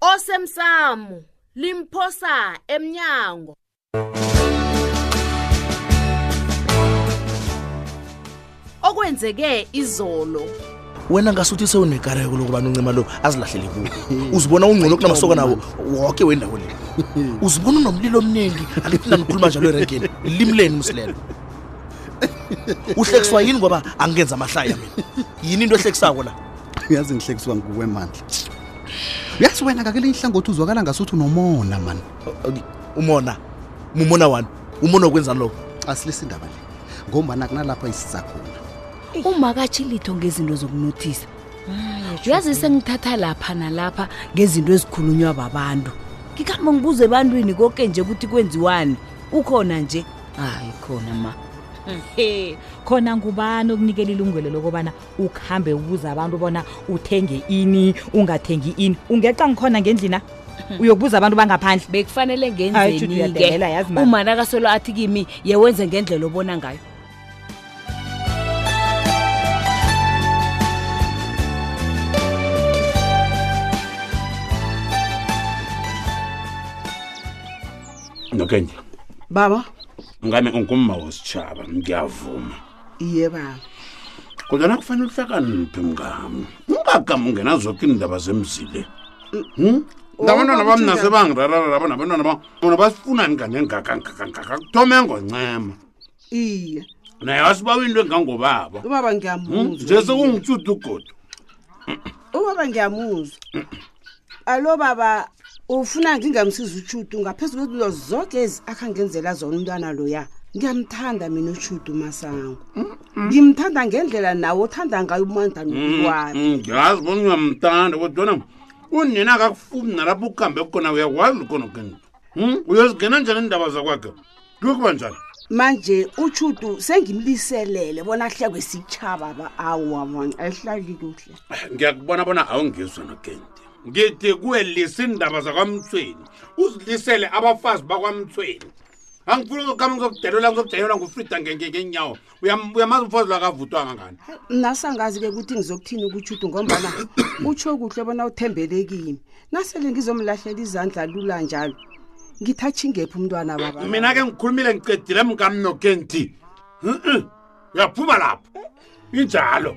osemsamo limphosa emnyango okwenzeke izolo wena ngasuthi sewunekareko lokubana uncima lo azilahlele kuwo uzibona ungcono kunamasoka nawo woke wendawo le uzibona unomlilo omningi angithi nanikhuluma njalo erenkeni limleni umsilelo uhlekiswa yini ngoba angenza amahlaya mina yini into ehlekisako la uyazi ngihlekisa uba nguwe mandla uyazi wena kakelinye ihlangothi uzwakala ngasuthi unomona mani umona mumona wani umona okwenzani lokho asilisa indaba le ngombana kunalapha isiza khona umakatshi litho ngezinto zokunothisa uyazi sengithatha lapha nalapha ngezinto ezikhulunywa babantu ngikhambe ngibuze ebantwini koke nje ukuthi kwenziwani ukhona nje hayi khona ma khona ngubani okunikela ilungelo lokubana ukuhambe ubuza abantu bona uthenge ini ungathengi ini ungeca ngikhona ngendlina uyokubuza abantu bangaphandle bekufanele Hayi, Judy, ngenzenike uyadelela, yazi mama. umana kasolo athi kimi yewenze ngendlela obona ngayo nokenya baba ngame ungumma wesitshaba ngiyavuma iye baba kodwa nakufanele uhlakaniphi mngami ungagama ungena zoke iindaba zemzile Hmm? ngabantwana bam nase bangirarara labo nabantwana bam bona basifunani kanye ngakangakangaka kuthome ngoncema iye naye wasibawa into engangobaba ubaba Hmm? ngiyamuzwa nje sekungitshuda ugodo ubaba ngiyamuzwa alo baba ufuna ngingamsiza utshudu ngaphezu kwezinto zoke ezi akhangenzela zona umntwana loya ngiyamthanda mina utshudu masango ngimthanda ngendlela nawo othanda ngayo umandla nokuwami Mm, ngiyazi bona uyamthanda kodwana unina akakufuni nalapho ukuhambe khona uyakwazi khona ke Hmm? uyazigcina njani iindaba zakwakhe kuyokuba njani manje utshutu sengimliselele bona ahlekwe sitshaba ba awa man ayihlaki kuhle Eh, ngiyakubona bona awungizwa nokenti ngithi kuwe lisa iindaba zakwamthweni uzilisele abafazi bakwamthweni angifuni uzokhamba ngizokudelelwa ngizokudelelwa ngufrida ngenyawo Uyam- uyamazi umfazi lwakavutwa ngangani nasangazi-ke ukuthi ngizokuthini ukutshudu ngombana utsho kuhle bona uthembele kimi nasele ngizomlahlela izandla lula njalo ngithi atshingephi umntwana baba mina ke ngikhulumile ngicedile mkamnokenti uyaphuma lapho injalo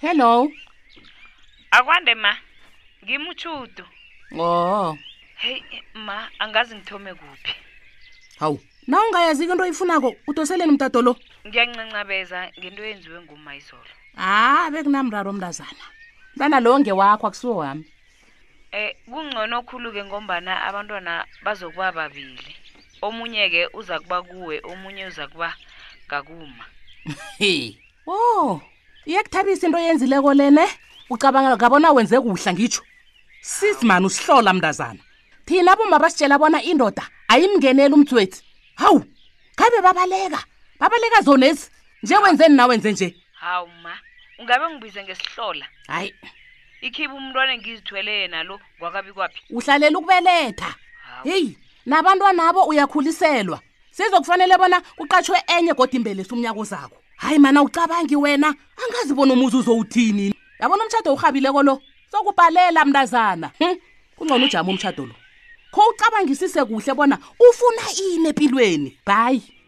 Hello. Akwande ma. Ngimutshudo. Oh. Hey ma, angazi ngithome kuphi. Hawu, na ungayazi into oyifunako udoseleni mtato lo? Ngiyancancabeza ngento yenziwe ngumayizolo. Ah, bekunamraro mntazana. Mntana lo ngewakho akusiwo wami. Eh kungcono khulu-ke ngombana abantwana bazokuba babili. Omunye-ke uza kuba kuwe, omunye uza kuba ngakuma. Hey. Oh, iyakuthabisa into oyenzileko lene. Ucabanga ngabona wenze kuhle ngitsho. Sis man usihlola mntazana. Thina boma basitshela bona indoda ayimngeneli umtswethi. Hawu, khabe babaleka. Babaleka zona ezi. Nje wenzeni nawe nje nje? Hawu ma, ungabe ngibize ngesihlola. Hayi. ikhibe umntwana engizithwele yena lo kwakabi kwaphi uhlalela ukubeletha heyi nabantwanabo uyakhuliselwa sizokufanele bona kuqatshwe enye kodwa imbelesi umnyaka ozako hayi mana ucabangi wena angazi bona umuzi uzowuthini yabona umtshado urhabileko lo sokubhalela mntazana hm? kungcono ujama umtshado lo kho ucabangisise kuhle bona ufuna ini empilweni bhayi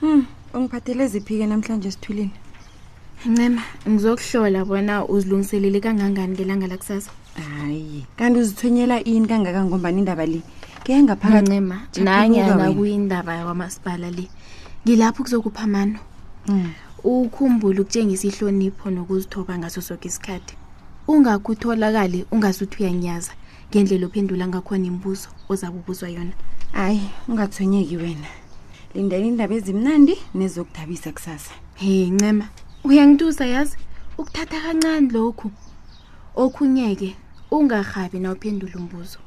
Hmm, ungiphathele ziphike namhlanje esithulini. Ncema, ngizokuhlola bona uzilungiselele kangangani ngelanga lakusasa. Hayi, kanti uzithwenyela ini kangaka ngombani indaba le? Ke ngaphakathi Ncema, nanyana kuyindaba yakwamasipala le. Ngilapho kuzokupha mano. Hmm. Ukhumbula ukutshengisa ihlonipho nokuzithoba ngaso soke isikhathi. Ungakutholakali ungasuthi uyanyaza. ngendlela ophendula ngakhona imibuzo ozabe ubuzwa yona hayi ungathwenyeki wena lindela indaba ezimnandi nezokudabisa kusasa he ncema uyangitusa yazi ukuthatha kancane lokhu okhunyeke ungarhabi na uphendula umbuzo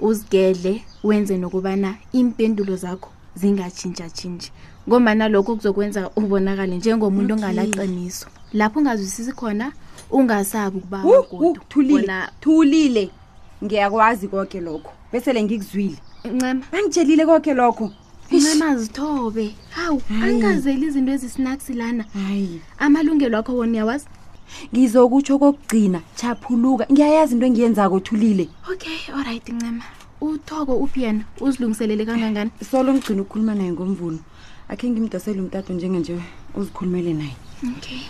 uzigedle wenze nokubana iimpendulo zakho zingatshintshatshintshi ngombana lokho kuzokwenza ubonakale njengomuntu ongalaqiniso lapho ungazwisisi khona ungasabi ukubathulile ngiyakwazi konke lokho besele ngikuzwile ncema angitshelile konke lokho ncema zithobe hawu angazeli izinto ezisinaksi lana amalungelo akho wona uyawazi ngizokutsho kokugcina chaphuluka ngiyayazi into engiyenzako thulile okay olright ncema uthoko uphi yena uzilungiselele kangangani solo ngigcina ukukhuluma naye ngomvuno akhe ngimdasele umtato njenganje uzikhulumele naye okay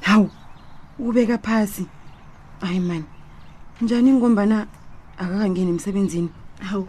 hawu ubeka phasi hayi mani njani ngombana akakangeni emsebenzini hawu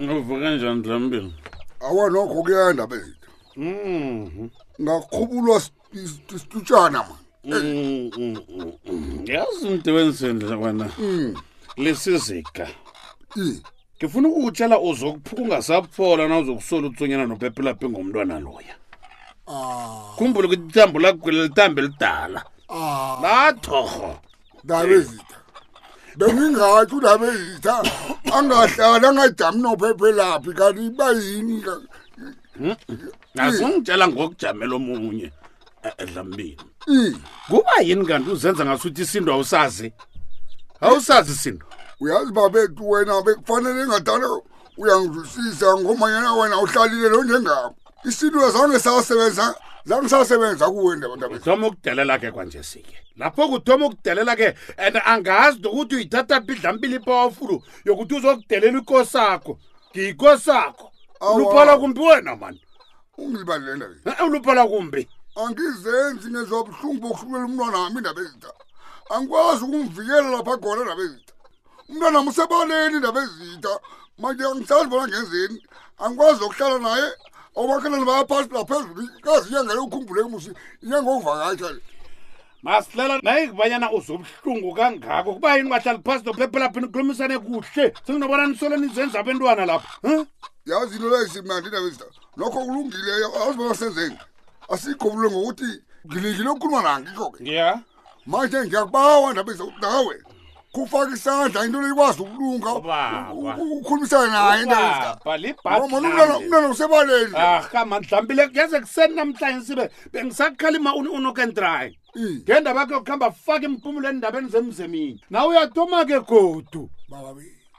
uvuke kanjani dlambile awa nokho kuyanda bethu Mhm. ngakhubulwa isithu- isitutshana ma Mm, mm, mm, mm. yazi umntu wenzendla wena lisizika i ngifuna ukukutshela uzokuphuka ungasaphola na uzokusola utsonyana nopepelaphi ngomntwana loya ah. khumbula ukuthi ithambo lakugwela litambe elidala ah. lathorho ndabezitha bengingathi undabezitha angahlala angajami nophephelaphi kanti iba yini azungitshela ngokujamela omunye eh, eh, dlambini kuba yini kanti uzenza ngasuthi isinto awusazi awusazi isinto uyazi babethu wena bekufanele engadala uyangizwisisa ngomanyana wena uhlalile lo njengabo isintu azange sasebenza zange sasebenza kuwe ndabandabethoma ukudelela ke kwanje sike lapho kuthoma ukudelela ke and angazi nokuthi uyithatha bidla mpili ipofulu yokuthi uzokudelela ikosakho ngiyikosakho Awa. uluphala kumbi wena mani ungilibalela ke Eh, uluphala kumbi angizenzi ngezwa ubuhlungu bokuhlumela umntwana wami indaba ezitha angikwazi ukumvikela lapha khona indaba ezitha umntwana wami usebaleni indaba ezitha manje angisazi bona ngenzeni angikwazi nokuhlala naye obakhelani bayaphasi laphezulu kazi inyanga le ukhumbuleki musi inyanga okuvakasha le masihlela naye kubanyana uzobuhlungu kangako kuba yini ungahlali phasi nophephe lapho nikhulumisane kuhle senginobona nisolo nizenza abentwana lapho huh? yazi into lezimnandi indaba ezita nokho kulungileyo awuzibona senzeni asikho bulo ngokuthi ngilingile ukukhuluma nangikho-ke ya manje ngiyakubawa ndaba ezita nawe kufaka isandla into leyikwazi ukulunga ukhulumisana naye intoumntwana usebaleni ah kama ndlambile kuyeze kuseni namhlanje sibe bengisakhalima unokentrayi ngendaba ke yokuhamba faka impumulo endabeni zemzemini nawe uyathoma ke godu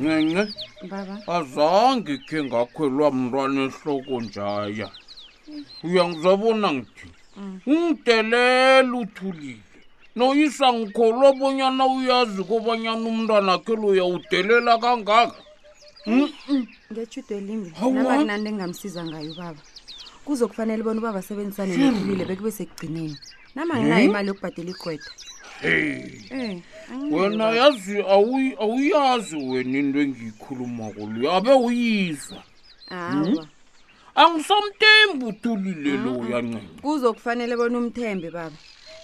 ncinci baba azange khe ngakhwelwa mntwana ehloko njaya uyangizabona ngithi mm. ungidelela uthulile noyisa ngikholwa bonyana uyazi kobanyana umntwana khe loya udelela kangaka ngetshudwe elimbi nabakunanto engingamsiza ngayo ubaba kuzokufanele bona ubaba asebenzisane nothulile bekube sekugcineni nama nginayo imali yokubhadela igweda Eh, wena yazi awuyi- awuyazi wena into engiyikhulumako leyo abe uyizwa awa angisamtembi uthulile lo uyancenga kuzokufanele bona umthembe baba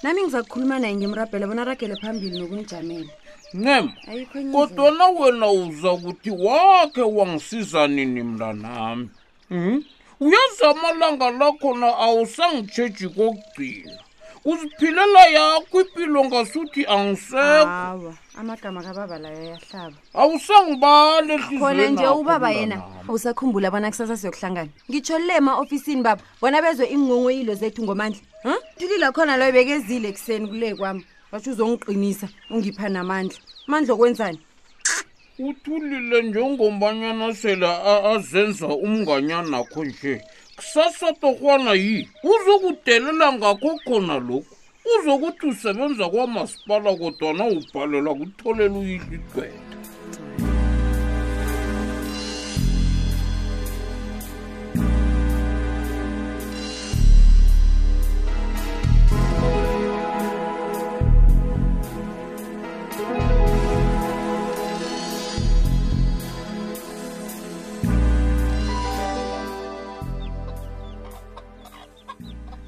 nami ngizakukhuluma naye ngimrabhela bona aragele phambili nokunijamela ncema ayikho enye indlela. kodwana wena uza kuthi wakhe wangisiza nini mntanami Hmm? uyaza amalanga lakhona awusangitjheji kokugcina uziphilela yakho ipilo ngasuthi angisekho hawa amagama kababa layo ayahlaba awusangibali khona nje ubaba yena usakhumbula bona kusasa siyokuhlangana ngitsho le ma-ofisini baba bona bezwe iingongoyilo zethu ngomandla um tilila khona loyo bekezile ekuseni kule kwami washo uzongiqinisa ungipha namandla mandla okwenzani uthulile njengombanyana sele azenza umnganyanakho nje kusasa torhwana yi uzokudelela ngakho khona lokhu uzokuthi usebenza kwamasipala kodwana ubhalelwa kutholela uyidla igcwele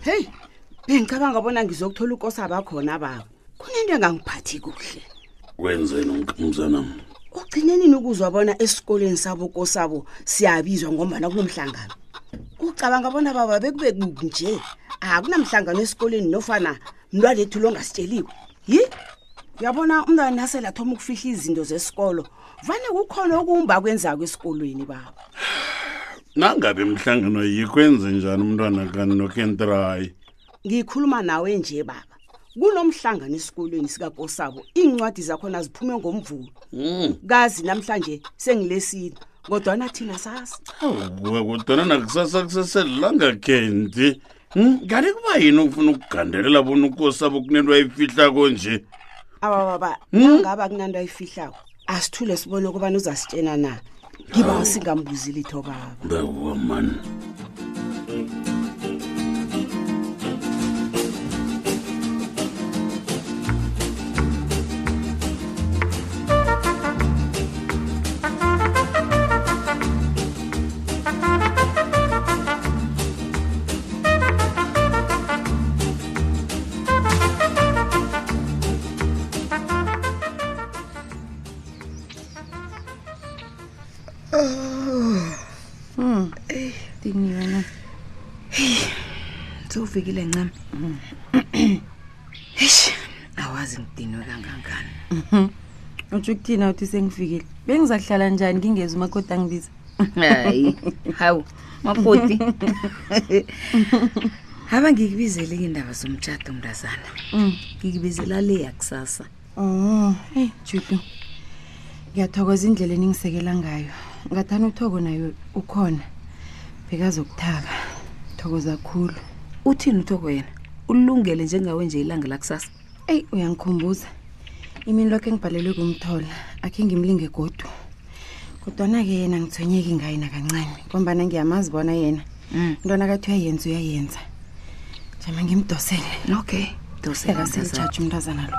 heyi bengicabanga bona ngizokuthola ukosi abakhona baba kunento engangiphathi kuhle wenzeni umnumzanam ugcine nini ukuzwa bona esikoleni sabo kosabo siyabizwa ngombana kunomhlangano ucabanga bona baba bekube kunje akunamhlangano esikoleni nofana mntwana ethu longasitsheliwe yi uyabona umntwana nasele athoma ukufihla izinto zesikolo vane kukhona okumba kwenzako esikolweni baba nangabe mhlangano yikwenze njani umntwana kanokentrayi ngikhuluma nawe nje baba kunomhlangano esikolweni sikakosabo iincwadi zakhona ziphume ngomvulo Mm. kazi namhlanje sengilesini kodwana thina sasi kodwana nakusasa kuseselilanga kendi Hmm? kanti kuba yini ukufuna ukugandelela bona ukosi abo kunento ayifihlako nje awa baba Hmm? ngaba kunanto ayifihlako asithule sibone ukubana uzasitshena na ngiba singambuzi litho baba ndakuwa mani Hmm. Diniwe na. Sewufikile ncema. Eish, awazi ngidinwe kangangani. Uthi ukuthina uthi sengifikile. Bengizahlala njani ngingezwe umakoti angibiza? hayi hawu makoti haba ngikubizele iindaba zomtshato mntazana Mm. ngikubizela le yakusasa Oh, hey Judu. Ngiyathokoza indlela eningisekela ngayo. Ngathana uthoko nayo ukhona. Bekazokuthaba. Thokoza khulu. uthini uthoko yena ulungele njengawe nje ilanga lakusasa eyi uyangikhumbuza imini lokho engibhalelwe kumthola akhe ngimlinge godu kodwana-ke yena ngithonyeki ngaye nakancane ngombana ngiyamazi bona yena mm. intwana kathi uyayenza uyayenza jama ngimdosele okay doselakaselitshatsha umntazana lo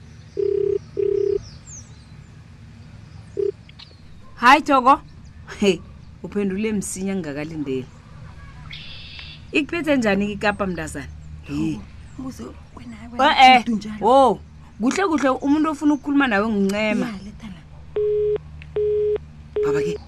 hayi thoko he uphendule msinya ngingakalindeli ikuphethe njani ikapa mntazana e-e wo kuhle kuhle umuntu ofuna ukukhuluma nawe nguncema baba ke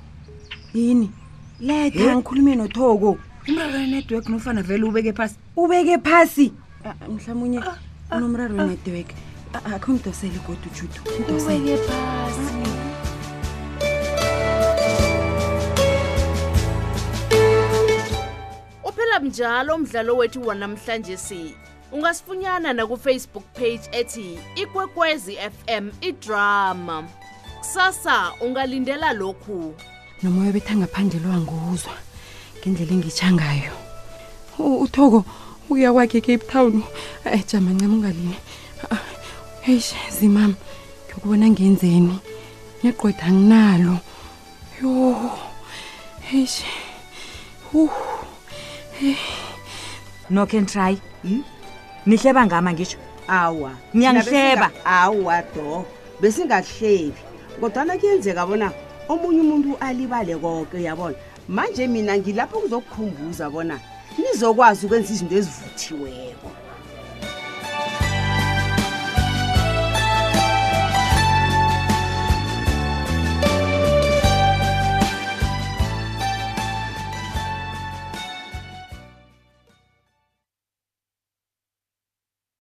yini letha ngikhulume nothoko umraro network nofana vele ubeke phasi ubeke phasi Ah, ah, mhlawumunye ah, unomraro network akho ngidosele kodwa ujudu ubeke phasi uphela mnjalo umdlalo wethu wanamhlanje si ungasifunyana nakufacebook page ethi ikwekwezi fm idrama kusasa ungalindela lokhu nomoya betha ngaphandle lwangiwuzwa ngendlela engitsha ngayo U- uthoko uya kwakhe ecape town ayi jama ncema ungalini Ah, eish zimam ngiyokubona ngenzeni negqweda anginalo yo eish uh. no can try nihleba ngama ngisho awa Niyangihleba. Nabesika- awa do besingakuhlebi kodwana kuyenzeka bona omunye umuntu alibale koke uyabona manje mina ngilapho kuzokukhumbuza bona nizokwazi ukwenza izinto ezivuthiweko